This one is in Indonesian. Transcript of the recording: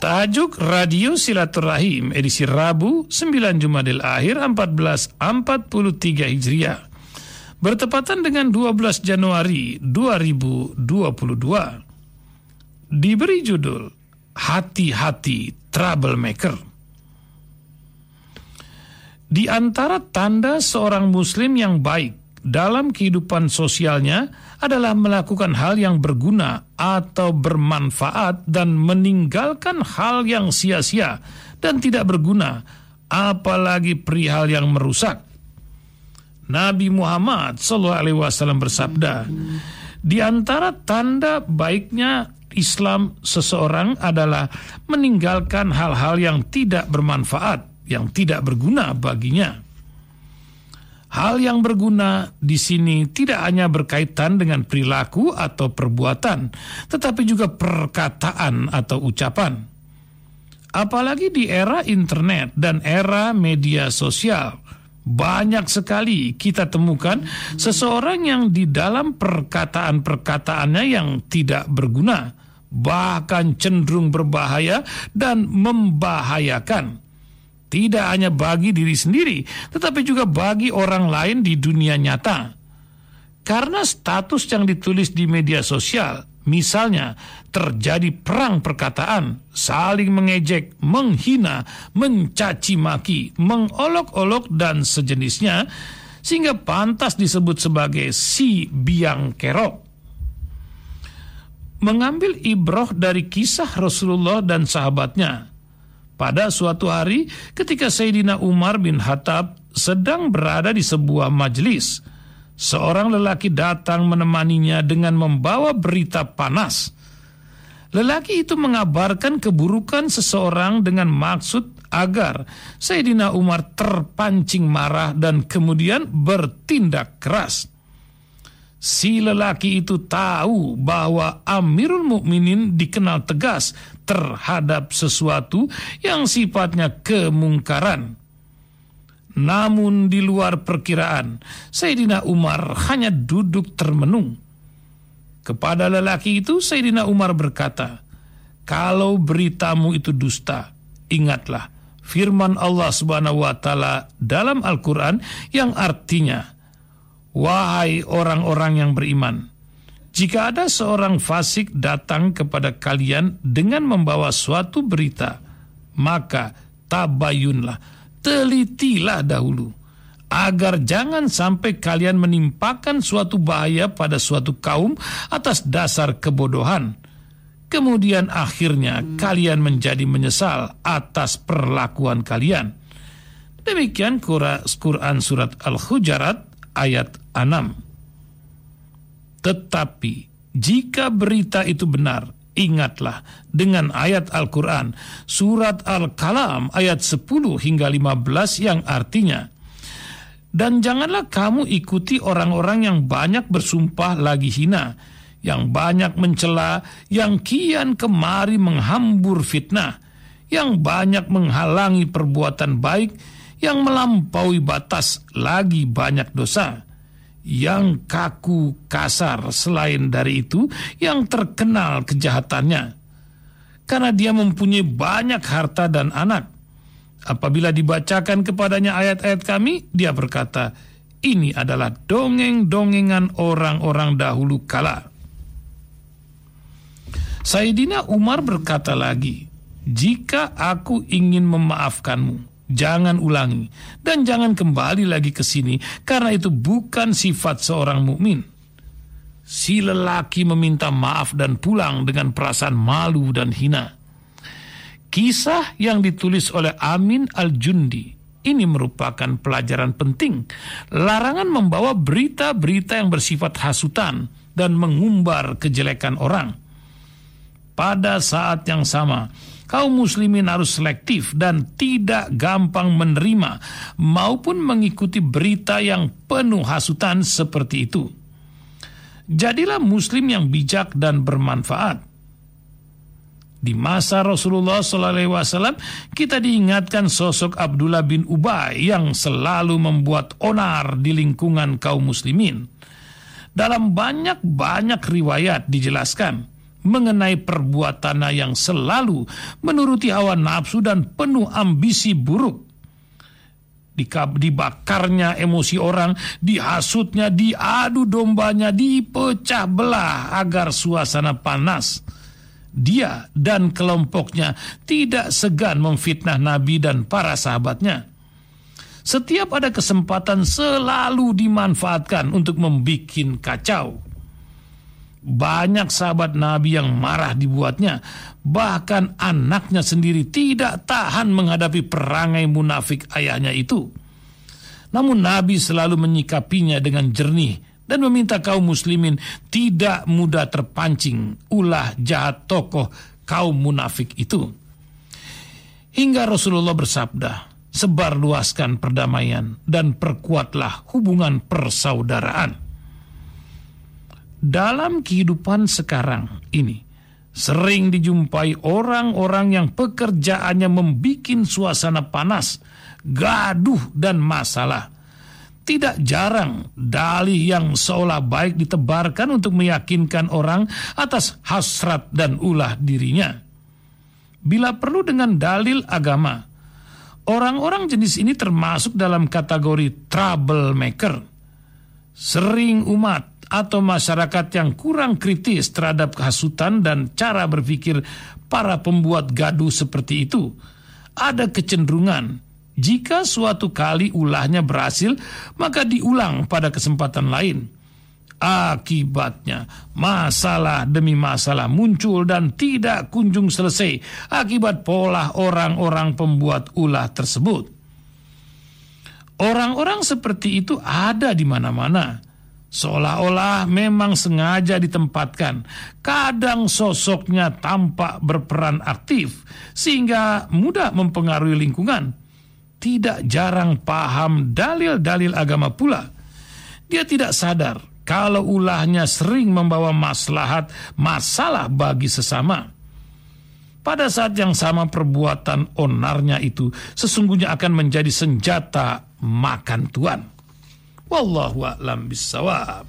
Tajuk Radio Silaturahim edisi Rabu 9 Jumadil Akhir 1443 Hijriah. Bertepatan dengan 12 Januari 2022 diberi judul Hati-hati Troublemaker. Di antara tanda seorang muslim yang baik dalam kehidupan sosialnya adalah melakukan hal yang berguna atau bermanfaat dan meninggalkan hal yang sia-sia dan tidak berguna, apalagi perihal yang merusak. Nabi Muhammad SAW bersabda, di antara tanda baiknya Islam seseorang adalah meninggalkan hal-hal yang tidak bermanfaat, yang tidak berguna baginya. Hal yang berguna di sini tidak hanya berkaitan dengan perilaku atau perbuatan, tetapi juga perkataan atau ucapan. Apalagi di era internet dan era media sosial, banyak sekali kita temukan seseorang yang di dalam perkataan-perkataannya yang tidak berguna, bahkan cenderung berbahaya dan membahayakan tidak hanya bagi diri sendiri, tetapi juga bagi orang lain di dunia nyata. Karena status yang ditulis di media sosial, misalnya terjadi perang perkataan, saling mengejek, menghina, mencaci maki, mengolok-olok dan sejenisnya, sehingga pantas disebut sebagai si biang kerok. Mengambil ibroh dari kisah Rasulullah dan sahabatnya, pada suatu hari ketika Sayyidina Umar bin Khattab sedang berada di sebuah majelis, seorang lelaki datang menemaninya dengan membawa berita panas. Lelaki itu mengabarkan keburukan seseorang dengan maksud agar Sayyidina Umar terpancing marah dan kemudian bertindak keras. Si lelaki itu tahu bahwa Amirul Mukminin dikenal tegas terhadap sesuatu yang sifatnya kemungkaran. Namun di luar perkiraan, Sayyidina Umar hanya duduk termenung. Kepada lelaki itu Sayyidina Umar berkata, "Kalau beritamu itu dusta, ingatlah firman Allah Subhanahu wa taala dalam Al-Qur'an yang artinya, Wahai orang-orang yang beriman, jika ada seorang fasik datang kepada kalian dengan membawa suatu berita, maka tabayunlah, telitilah dahulu, agar jangan sampai kalian menimpakan suatu bahaya pada suatu kaum atas dasar kebodohan. Kemudian akhirnya kalian menjadi menyesal atas perlakuan kalian. Demikian Quran Surat Al-Hujarat ayat 6. Tetapi jika berita itu benar, ingatlah dengan ayat Al-Quran, surat Al-Kalam ayat 10 hingga 15 yang artinya, dan janganlah kamu ikuti orang-orang yang banyak bersumpah lagi hina, yang banyak mencela, yang kian kemari menghambur fitnah, yang banyak menghalangi perbuatan baik, yang melampaui batas lagi banyak dosa yang kaku kasar selain dari itu yang terkenal kejahatannya. Karena dia mempunyai banyak harta dan anak. Apabila dibacakan kepadanya ayat-ayat kami dia berkata ini adalah dongeng-dongengan orang-orang dahulu kala. Sayyidina Umar berkata lagi jika aku ingin memaafkanmu Jangan ulangi dan jangan kembali lagi ke sini karena itu bukan sifat seorang mukmin. Si lelaki meminta maaf dan pulang dengan perasaan malu dan hina. Kisah yang ditulis oleh Amin Al-Jundi ini merupakan pelajaran penting. Larangan membawa berita-berita yang bersifat hasutan dan mengumbar kejelekan orang. Pada saat yang sama, kaum muslimin harus selektif dan tidak gampang menerima maupun mengikuti berita yang penuh hasutan seperti itu. Jadilah muslim yang bijak dan bermanfaat. Di masa Rasulullah SAW, kita diingatkan sosok Abdullah bin Ubay yang selalu membuat onar di lingkungan kaum muslimin. Dalam banyak-banyak riwayat dijelaskan mengenai perbuatannya yang selalu menuruti hawa nafsu dan penuh ambisi buruk. Dibakarnya emosi orang, dihasutnya, diadu dombanya, dipecah belah agar suasana panas. Dia dan kelompoknya tidak segan memfitnah Nabi dan para sahabatnya. Setiap ada kesempatan selalu dimanfaatkan untuk membuat kacau. Banyak sahabat Nabi yang marah dibuatnya, bahkan anaknya sendiri tidak tahan menghadapi perangai munafik ayahnya itu. Namun Nabi selalu menyikapinya dengan jernih dan meminta kaum muslimin tidak mudah terpancing ulah jahat tokoh kaum munafik itu. Hingga Rasulullah bersabda, sebarluaskan perdamaian dan perkuatlah hubungan persaudaraan dalam kehidupan sekarang ini sering dijumpai orang-orang yang pekerjaannya membuat suasana panas, gaduh dan masalah. Tidak jarang dalih yang seolah baik ditebarkan untuk meyakinkan orang atas hasrat dan ulah dirinya. Bila perlu dengan dalil agama, orang-orang jenis ini termasuk dalam kategori troublemaker. Sering umat atau masyarakat yang kurang kritis terhadap kehasutan dan cara berpikir para pembuat gaduh seperti itu, ada kecenderungan jika suatu kali ulahnya berhasil, maka diulang pada kesempatan lain. Akibatnya, masalah demi masalah muncul dan tidak kunjung selesai akibat pola orang-orang pembuat ulah tersebut. Orang-orang seperti itu ada di mana-mana Seolah-olah memang sengaja ditempatkan. Kadang sosoknya tampak berperan aktif sehingga mudah mempengaruhi lingkungan. Tidak jarang paham dalil-dalil agama pula. Dia tidak sadar kalau ulahnya sering membawa maslahat masalah bagi sesama. Pada saat yang sama perbuatan onarnya itu sesungguhnya akan menjadi senjata makan tuan. والله أعلم بالصواب.